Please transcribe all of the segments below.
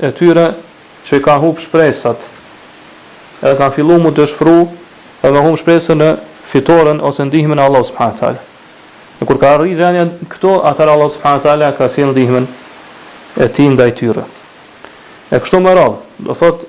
e tyre që i ka hup shpresat edhe kanë fillu mu dëshpru edhe kanë hup shpresën në fitoren ose ndihmën e Allahut subhanahu wa taala e kur ka arri gjendja këtu atëherë Allahu subhanahu wa taala ka sjell ndihmën e tij ndaj tyre e kështu me radhë do thotë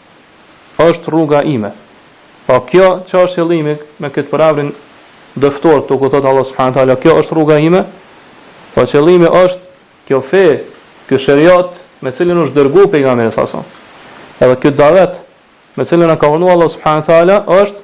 është rruga ime. Pra kjo çfarë është qëllimi me këtë përemrin dëftor këtu ku thotë Allah subhanahu teala kjo është rruga ime? Po qëllimi është kjo fe, ky sheriat me cilin është dërguar pejgamberi s.a.s. Edhe kjo davet me cilin e ka urnuar Allah subhanahu teala është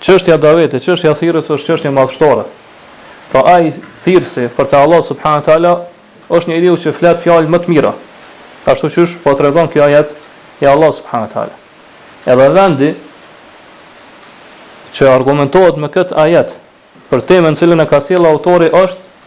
Çështja e davetit, çështja e thirrjes është çështje madhështore. Pra ai thirrësi për te Allahu subhanahu wa taala është njeriu që flet fjalë më të mira. Ashtu qysh po tregon kjo ajet i Allahut subhanahu wa taala. Edhe vendi që argumentohet me këtë ajet për temën cilën e ka sjellë autori është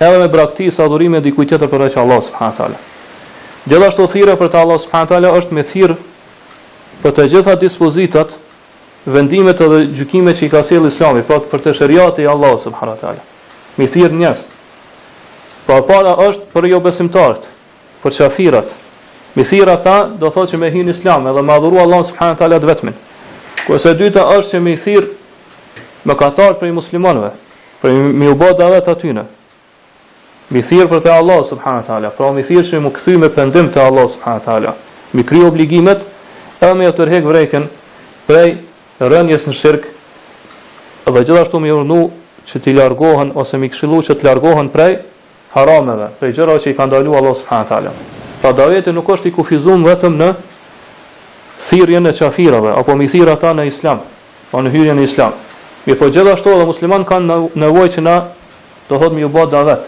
Edhe me braktis adhurimin e dikujt tjetër përveç Allahut subhanahu wa taala. Gjithashtu thirrja për te Allahu subhanahu wa taala është me thirr për te gjitha dispozitat, vendimet edhe gjykimet që i ka sjellë Islami, pra për te sheriati i Allahut subhanahu wa taala. Mi thirr njerëz. Pra para është për jo besimtarët, për qafirat. Mi thirr ata do thotë që me hy n'Islam edhe me adhuru Allahun subhanahu wa taala të vetmin. Kurse e dyta është që mi thirr mëkatarët prej muslimanëve. Pra mi u bë davet atyne. Mi thirr për te Allahu subhanahu wa taala, pra mi thirr që mu kthy me pendim te Allahu subhanahu wa taala. Mi kry obligimet edhe me jau tërhek vërejtjen prej rënies në shirk dhe gjithashtu mi urnu që ti largohen ose mi këshillu që të largohen prej harameve, prej gjërave që i ka ndaluar Allahu subhanahu wa taala. Pra daveti nuk është i kufizuar vetëm në thirrjen e qafirave apo mi thirr ata në Islam, pra në hyrjen në Islam. Mirpo gjithashtu edhe musliman kanë nevojë që na do thotë mi u bë davet.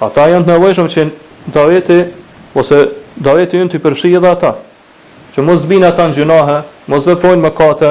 Ata janë të nevojshëm që daveti ose daveti ynë të përfshijë edhe ata. Që mos të binë ata në gjynahe, mos të veprojnë mëkate,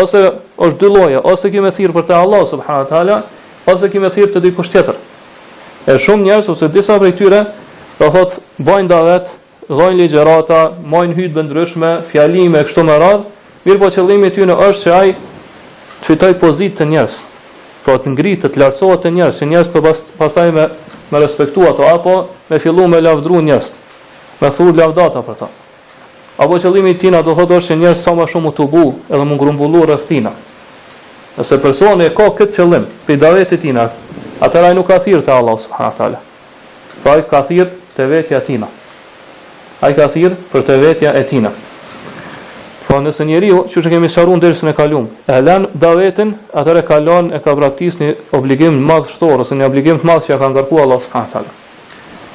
ose është dy lloje, ose ki me thirr për te Allahu subhanahu wa taala, ose ki me thirr te dikush tjetër. E shumë njerëz ose disa prej tyre, do thot, bajnë davet, dhojnë ligjërata, majnë hytbe të ndryshme, fjalime kështu me radhë, mirëpo qëllimi i tyre është që ai të fitojë pozitë te njerëz, pra të ngritet, të lartësohet te njerëz, që njerëzit pastaj me me respektu ato apo me fillu me lavdru njerëz, me thurë lavdata për ta. Apo qëllimi i tina do thotë është që njerëz sa ma shumë mu tubu edhe mu grumbullu rreth tina. Nëse personi e ka këtë qëllim prej davetit tina, atëherë ai nuk ka thirrë te Allahu subhanahu wa taala. Po ai ka thirrë te vetja e tina. Ai ka thirrë për te vetja e tina. Po nëse njeriu, siç kemi sqaruar dersin e kalum, e lën davetin, atëherë ka lënë e ka braktis një obligim të madhështor ose një obligim të madh që ka ngarkuar Allahu subhanahu wa taala.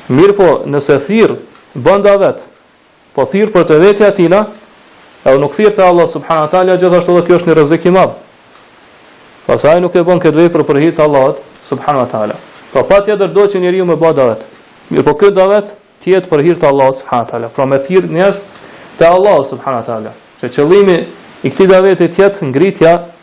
Mirëpo, nëse thirr Bën davet, po thirr për të vetja e tina, edhe nuk thirr te Allahu subhanahu wa taala, gjithashtu edhe ky është një rrezik i madh. Pasi ai nuk e bën këtë vepër për hir të Allahut subhanahu wa taala. Pra patjetër duhet njeriu me bë davet. Mirëpo ky davet të jetë për hir të Allahut subhanahu wa taala. Pra me thirr njerëz te Allahu subhanahu wa taala. Që qëllimi i këtij daveti të jetë ngritja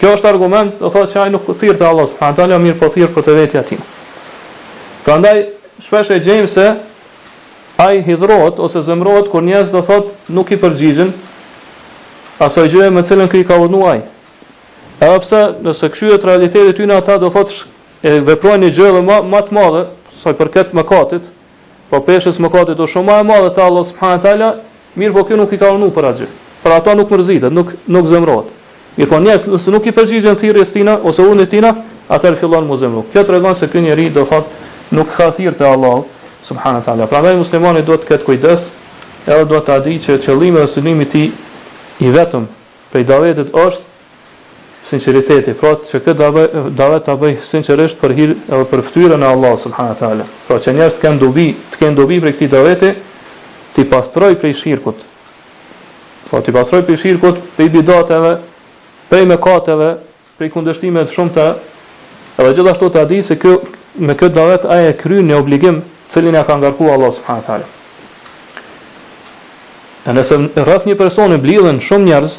Kjo është argument, do thotë që ai nuk thirr te Allahu subhanahu wa taala, mirëpo thirr për të vetja tij. Prandaj shpesh e gjejmë se ai hidhrohet ose zemërohet kur njerëz do thotë nuk i përgjigjen asaj gjëje me cilën ky i ka urdhnu ai. Edhe pse nëse kqyret realiteti i tyne, ata do thotë e veprojnë një gjë edhe ma të madhe, sa i përket mëkatit, Apo peshës mëkatit është shumë më e madhe te Allahu subhanahu wa taala, mirëpo ky nuk i ka urdhnu për at gjë. Për ata nuk mërzitet, nuk nuk zemërohet. Mirëpo njerëzit nëse nuk i përgjigjen thirrjes tina ose urdhnit tina, atëherë fillon mu zemëru. Kjo tregon se ky njeri do thotë nuk ka thirrë te Allahu subhanahu wa taala. Prandaj muslimani duhet të ketë kujdes edhe duhet ta dijë që qëllimi dhe synimi i tij i vetëm prej davetit është sinqeriteti, pra që këtë davet, davet ta bëj sinqerisht për hir edhe për fytyrën e Allahut subhanahu teala. Pra që njerëzit të kenë dobi, të kenë dobi prej këtij daveti, t'i pastrojë prej shirkut. Pra t'i pastrojë prej shirkut, prej bidateve, prej mëkateve, prej kundërshtimeve të shumta. Edhe gjithashtu ta di se ky me këtë davet ai e kryen një obligim, të cilin ia ka ngarkuar Allahu subhanahu teala. Nëse rreth një personi mblidhen shumë njerëz,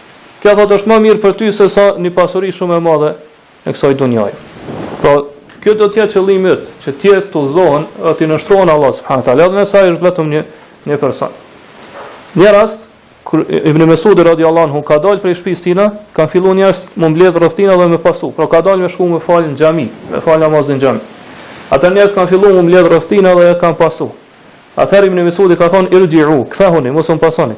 Kjo thotë është më mirë për ty se sa një pasuri shumë e madhe e kësaj dunjaje. Pra, kjo do të jetë qëllimi yt, që të udhëzohen, t'i nënshtrohen Allahut subhanahu taala, edhe nëse ai është vetëm një një person. Një rast kur Ibn Mesud radiuallahu anhu ka dalë prej shtëpisë tina, kanë filluar njerëzit mu mbledh rreth tina dhe me pasu. Pra ka dalë me shku me fal në xhami, me fal namazin në xhami. Ata njerëz kanë filluar mu mbledh rreth tina dhe e kanë pasu. Atëherë Ibn Mesudi ka thonë irji'u, kthehuni, mos më pasoni.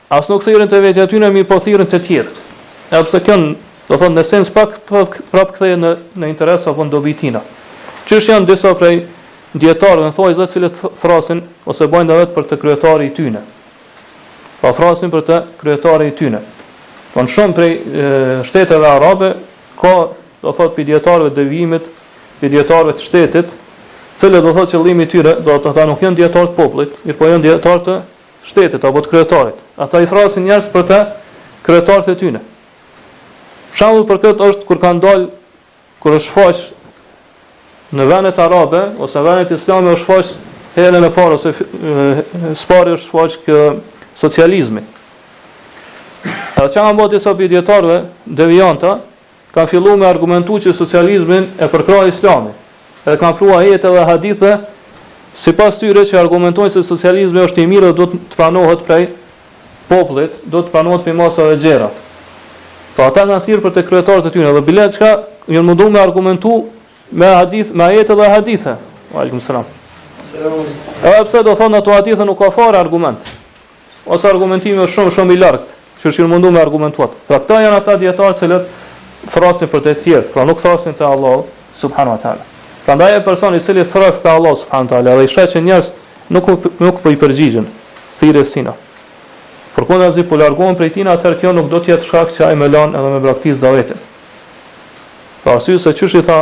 As nuk thirrin te vetja e tyne mirëpo thirrin te tjerët. Edhe pse kjo në, do thotë, në esencë pak prapë kthehet në në interes apo në dobi tina. Qysh janë disa prej dijetarëve në thojza të cilët thrasin ose bojnë davet për të kryetari i tyne. Po thrasin për të kryetari i tyne. Po në shumë prej shteteve arabe ka, do thotë, prej dijetarëve të devijimit, prej dijetarëve të shtetit, të cilët do thotë qëllimi i tyre, do të thotë, ata nuk janë dijetarë të popullit, mirëpo janë dijetarë të shtetit apo të kryetarit. Ata i thrasin njerëz për të kryetarët e tyne. Shembull për këtë është kur ka dalë kur është shfaq në venet arabe ose venet islame është shfaq herën e parë ose së pari është shfaq ky socializmi. Edhe çka kanë bo disa prej dijetarëve devijanta Kanë fillu me argumentu që socializmin e përkrah Islami, edhe kanë pru ajete dhe hadithe sipas tyre që argumentojnë se socializmi është i mirë dhe duhet të pranohet prej popullit, duhet të pranohet prej masave të gjera. Po ata kanë thirrë për të kryetarët e tyre dhe bile çka janë mundu me argumentu me hadith, me ajete dhe hadithe. Alaikum selam. Edhe pse do thonë ato hadithe nuk ka fare argument. Ose argumentim shumë shumë i largët, qysh janë mundu me argumentu ata. Pra këta janë ata dijetarë të cilët thrasin për të tjerë, pra nuk thrasin te Allah, subhanahu wa ta'ala. Prandaj ai person i cili thret te Allah, subhanahu wa ta'ala, edhe sheh që njerëzit nuk, nuk për po i përgjigjen thirrjes tina. Përkundrazi, po largohen prej tina, atëherë kjo nuk duhet të jetë shkak që ai me lanë edhe me braktis davetin. Për arsye se qysh tha,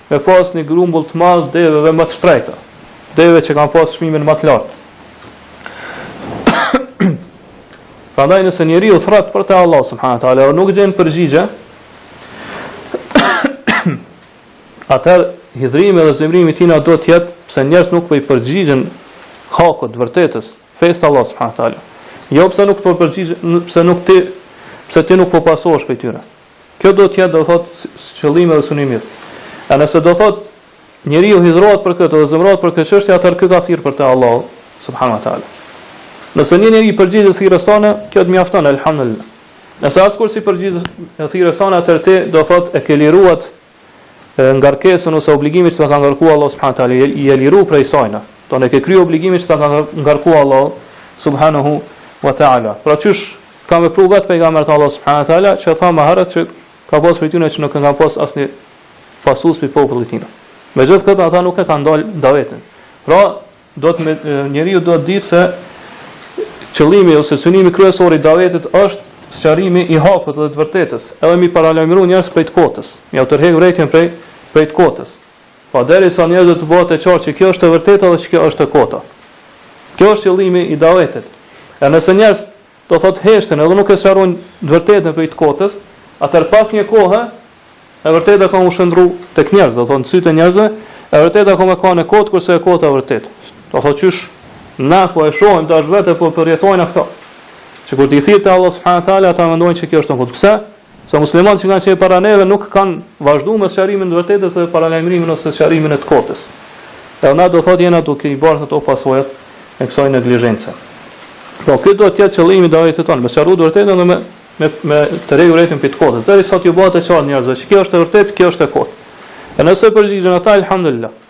me pas një grumbull të madh të deveve më të shtrejta, deveve që kanë pas çmimin më të lartë. Prandaj nëse njeriu thret për te Allah subhanahu wa taala, nuk gjen përgjigje, atëherë hidhrimi dhe zemrimi i tina duhet të jetë pse njerëzit nuk po i përgjigjen hakut vërtetës, fesë të Allah subhanahu wa taala. Jo pse nuk po përgjigjen, pse nuk ti, pse ti nuk po pasohesh prej tyre. Kjo duhet të jetë do thot qëllimi dhe synimi i tij. A nëse do thot njeriu hidhrohet për këtë dhe zemërohet për këtë çështje, atëherë ky ka thirr për te Allahu subhanahu wa taala. Nëse një njeri i përgjigjet thirrjes tonde, kjo të mjafton elhamdulillah. Nëse askush s'i përgjigjet thirrjes tonde, atëherë ti do thot e ke liruar ngarkesën ose obligimin që ta ka ngarkuar Allahu subhanahu teala je liru prej sajna domethënë e ke kry obligimin që ta ka ngarkuar Allahu subhanahu wa taala pra qysh kanë vepru vet pejgamberët e Allahu subhanahu teala që thamë herët që ka pas prej tyre që nuk kanë pas asnjë pasus prej popullit tina megjithëkëtë ata nuk e kanë ndalë davetin pra Do të thotë, njeriu duhet me ditë se qëllimi ose synimi kryesor i davetit është sqarimi i hakut dhe të vërtetës, edhe mi paralajmëru njerëzit prej të kotës, me jau tërhek vrejtjen prej, prej të kotës. Po po derisa njerëzit t'u bëhet e qartë që kjo është e vërteta dhe që kjo është e kota. Kjo është qëllimi i davetit. E nëse njerëz do thotë heshtin edhe nuk e sqarojnë të vërtetën prej të kotës, atëherë pas një kohe e vërteta ka me u shndërru tek njerëzit, do thotë në sytë e njerëzve, e vërteta ka me kanë e kotë kurse e kota e vërtetë. Do thotë qysh na po e shohim tash vetë e po e përjetojna këto. Që kur t'i thirr te Allahu subhanahu wa taala ata mendojnë se kjo është e kotë. Pse? Se muslimanët që kanë qenë para neve nuk kanë vazhduar me sqarimin e të vërtetës dhe paralajmërimin ose sqarimin e të kotës. Edhe na do thotë jena duke i bartë ato pasojat e kësaj neglizhence. Po ky do të jetë qëllimi i davetit tonë, me sqaru të vërtetën dhe me me me tërhjek vërejtjen për të kotës. Derisa t'ju bëhet e qartë njerëzve që kjo është e vërtetë, kjo është e kotë. E nëse përgjigjen ata, alhamdulillah.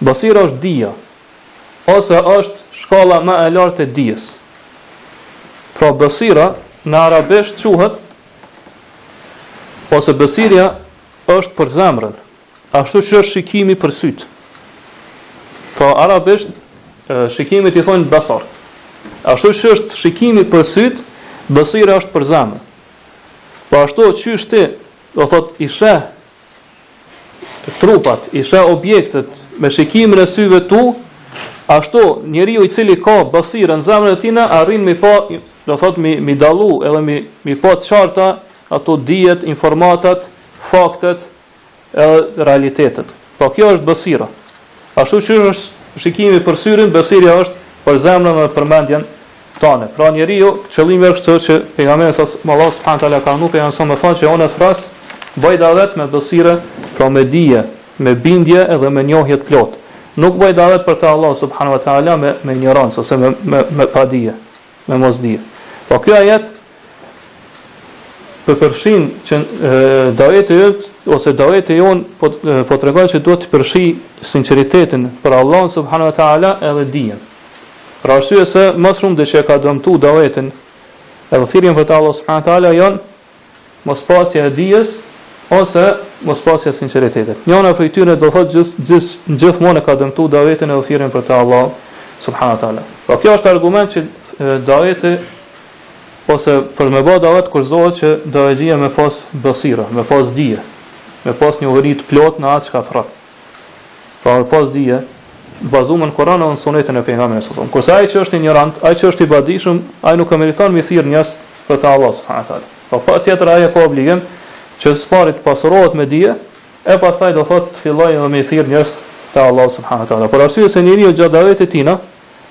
Basira është dija, ose është shkalla më e lartë e dijes. Pra basira në arabisht quhet ose besirja është për zemrën, ashtu qysh është shikimi për sytë. Pra arabisht shikimit i thonë basar. Ashtu qysh është shikimi për sytë, besira është për zemrën. Po ashtu qysh ti, do thot i sheh trupat, i sheh objektet me shikimin e syve tu, ashtu njeriu i cili ka basira në zemrën e tina arrin me i pa, do thot me i dallu edhe me i pa të qarta ato dijet, informatat, faktet, edhe realitetet. Po kjo është basira. Ashtu qysh është shikimi për syrin, besirja është për zemrën dhe për mendjen tonë. Pra njeriu, qëllimi është që, që pejgamberi sa Allahu subhanahu teala ka urdhëruar pejgamberin sa me thënë që unë thërras, bëj davet me besire, pra me dije, me bindje edhe me njohje të plotë. Nuk bëj davet për te Allahu subhanahu teala me me injorancë ose me me me padije. me mos dije. Po kjo ajet përfshin që daveti jonë, ose daveti jonë, po, po tregon që duhet të përfshijë sinqeritetin për Allahun subhanu wa ta'ala edhe dijen. Për arsye se më së shumti që e ka dëmtu davetin, edhe thirrjen për te Allahu subhanu wa ta'ala janë mospasja e dijes ose mospasja e sinqeritetit. Njana prej tyne do thotë gjithë gjithmonë e ka dëmtu davetin edhe thirrjen për te Allahu subhanahu wa taala. Po kjo është argument që daveti ose për me bë davet kushtëzohet që davetxhia me pas basira, me pas dije, me pas njohuri të plotë në atë çka thërret. Pra me pas dije, bazuar në Kur'an dhe në Sunetin e Pejgamberit sallallahu alajhi wasallam. Kurse ai që është injorant, ai që është i padijshëm, ai nuk e meriton me thirr njerëzit për te Allahu subhanahu wa taala. Po patjetër ai e ka obligim që së pari të pasurohet me dije, e pastaj do thotë të fillojë edhe me i thirr njerëzit te Allahu subhanahu wa taala. Për arsye se njeriu gjatë davetit të tina,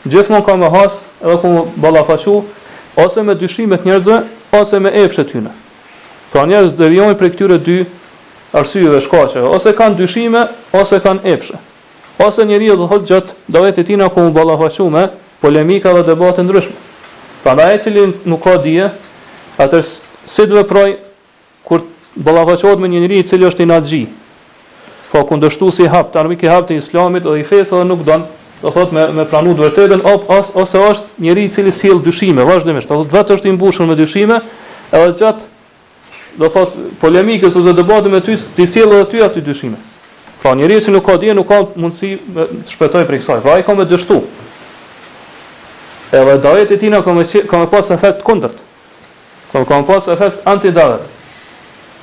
gjithmonë ka me has edhe ka me u ballafaqu ose me dyshimet e njerëzve, ose me epshet e tyne. Pra njerëzit devijojnë prej këtyre dy arsyeve shkaqeve, ose kanë dyshime, ose kanë epshe. Ose njeriu do thotë gjatë davetit të tina ka me u ballafaqu me polemika dhe debate të ndryshme. Prandaj ai i cili nuk ka dije, atëherë si të veprojë kur ballafaqohet me një njeri i cili është inatçi, po kundërshtues i haptë, armik i haptë i Islamit dhe i fesë dhe nuk don, do thotë me e pranu të vërtetën, op, as, ose është njeri i cili sjell dyshime vazhdimisht, do thotë vetë është i mbushur me dyshime, edhe gjatë do thot polemikës ose debatit me ty, ti sjell edhe ty ato dyshime. Pra njeriu që nuk ka dije nuk ka mundësi të shpëtoj prej kësaj. Pra ai ka me dështu. Edhe davet e tina ka me, ka me pas efekt të kundërt. Ka, ka me pas efekt anti-davet.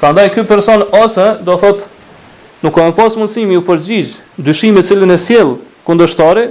Pra ndaj ky person ose, do thot, nuk ka me pas mundësi me ju përgjigj dyshimes cilën e sjell kundërshtari,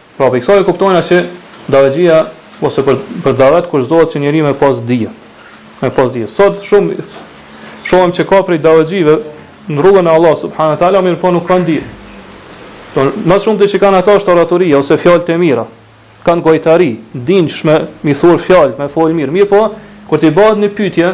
Pra prej kësaj e kuptojna që davexhia ose për për davet kushtëzohet që njeriu me pas dije, me pas dije. Sot shumë shohim që ka prej davexhive në rrugën e Allahut subhanahu wa taala mirëpo nuk kanë dije. Po më së shumti që kanë ata është oratoria ose fjalët e mira. Kanë gojtari, dinë qysh me i thur fjalë, me fol mirë. Mirëpo kur ti bëhet një pyetje,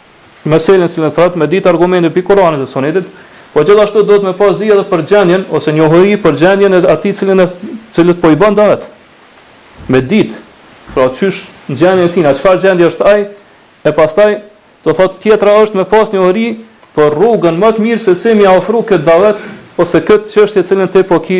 meselën të cilën thërret me ditë argumente prej Kur'anit dhe Sunetit, po gjithashtu duhet me pas dije edhe për gjendjen ose njohuri për gjendjen e atij cilin, të cilit po i bën davet. Me ditë, pra qysh është gjendja e tij, në çfarë gjendje është ai, e pastaj do thotë tjetra është me pas njohuri për rrugën më të mirë se si me ofru këtë davet ose këtë çështje cilën ti po ki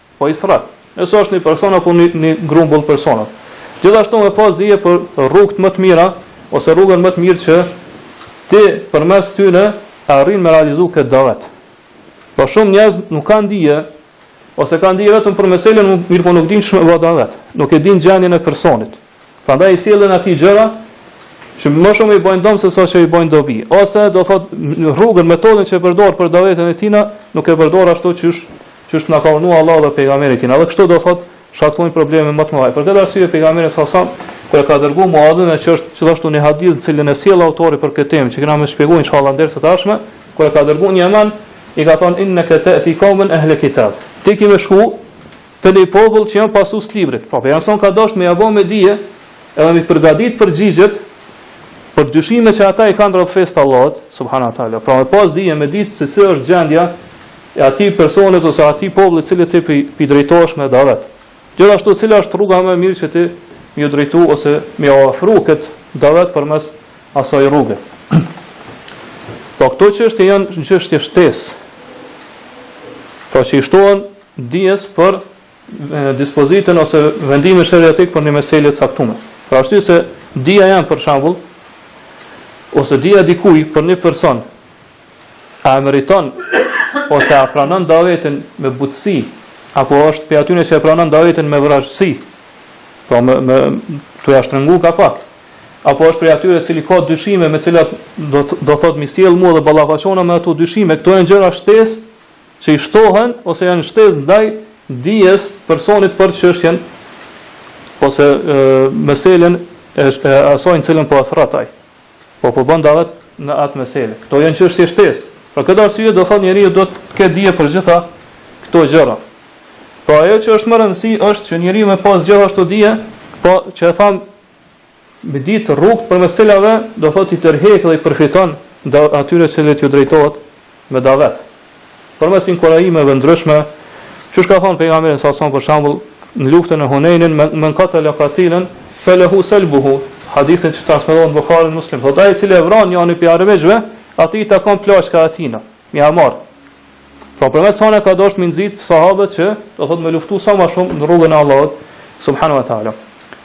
Po i thret. Nëse është një person apo një grumbull personash. Gjithashtu me pas dije për rrugët më të mira ose rrugën më të mirë që ti përmes tyre e arrin me realizu këtë davet. Po shumë njerëz nuk kanë dije ose kanë dije vetëm për meselën, mirëpo nuk dinë qysh me bë davet. Nuk e dinë gjendjen e personit. Prandaj i sjellin atij gjëra që më shumë i bëjnë dëm se sa që i bëjnë dobi. Ose do thot rrugën, metodën që e përdor për davetën e tina, nuk e përdor ashtu qysh, qysh na ka urdhëruar Allahu dhe pejgamberi i tina. Dhe kështu do thot shkaktojnë probleme më të mëdha. Për këtë arsye pejgamberi sa sa kur e ka dërguar Muadhin që është gjithashtu një hadith të cilën e sjell autori për këtë temë, që kena me shpjegu inshallah në orët e ardhshme, kur e ka dërguar në Jemen, i ka thonë innaka ta'ti qauman ahla kitab. Ti ke me shku Te një popull që janë pasus të librit. Pra pejgamberi sa ka dashtë me ja bo me dije edhe me i përgatit përgjigjet për dyshimet që ata i kanë rreth fesë të Allahut subhanahu wa taala. Pra me pas dije me ditë se cila është gjendja e atij personit ose atij populli i cili ti pi, pi drejtohesh me davet. Gjithashtu cila është rruga më e mirë që ti me drejtu ose me ofru kët davet përmes asaj rruge. Po këto çështje janë çështje shtesë. Pra që i shtohen dijes për dispozitën ose vendimin shariatik për një meselë të caktuar. Për arsye se dija jeme për shembull ose dija e dikujt për një person a e meriton ose e pranon davetin me butësi apo është prej atyre që e pranon davetin me vrazhdësi po me, me tu ja shtrëngu ka pak apo është prej atyre që ka dyshime të cilat do do thot mi sjell mua dhe ballafaqona me ato dyshime këto janë gjëra shtesë që i shtohen ose janë shtesë ndaj dijes së personit për çështjen ose meselën e asaj në cilën po e thret ai, po po bën davet në atë meselë. Këto janë çështje shtesë. Për këtë arsye do thotë njeriu do të ketë dije për gjithë këto gjëra. Po ajo që është me rëndësi është që njeriu me pas gjithashtu dije, po qysh e tham me ditë rrugët përmes të cilave do thotë i tërheq dhe i përfiton ndaj atyre të cilët ju drejtohet me davet. Përmes inkurajimeve të ndryshme, qysh ka thënë pejgamberi sa sa për shembull në luftën e Hunejnit me men katele katilen felehu selbuhu hadithin që transmeton Buhariu e Muslimi thotë ai i cili e vret njërin prej armiqve atij i takon plaçka e atina. Me ia marr. Pra përmes saj ka dashur me i nxit sahabët që, do thotë me luftu sa më shumë në rrugën e Allahut subhanahu wa taala.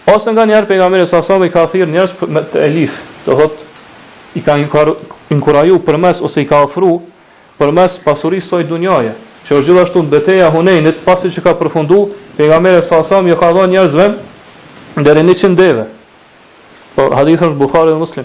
Ose nganjëherë pejgamberi sa sa i ka thirr njerëz me te'lif, do thotë i ka inkuraju përmes ose i ka ofru përmes pasurisë së dunjasë, qysh gjithashtu në betejën e Hunejnit, pasi që ka përfundu, pejgamberi sa sa ju ka dhënë njerëzve deri 100 deve. Po hadithi është në Buhari dhe Muslim.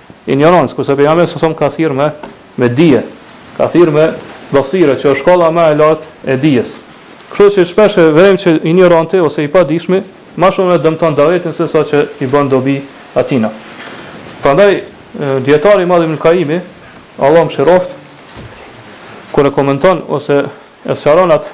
Injorancë, kurse pejgamberi sa sa ka thirrë me me dije, ka thirrë me basire që është shkalla më e lartë e dijes. Kështu që shpesh e vërejmë që injoranti ose i padijshmi më shumë e dëmton davetin se sa që i bën dobi atina. Prandaj dietari i madh Ibn Kaimi, Allahu e mëshiroftë, kur e komenton ose e sqaron atë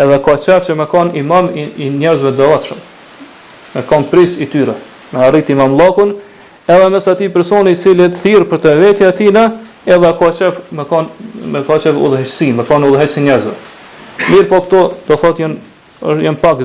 Edhe ka qef që me kon imam i, i njerëzve të devotshëm, me kon pris i tyre, me arrit imamllakun, edhe mes atij personi i cili thirr për te vetja e tina, edhe ka qef me kon me ka qef udhëheqësi, me kon udhëheqës i njerëzve. Mirë po këto do thotë janë janë pak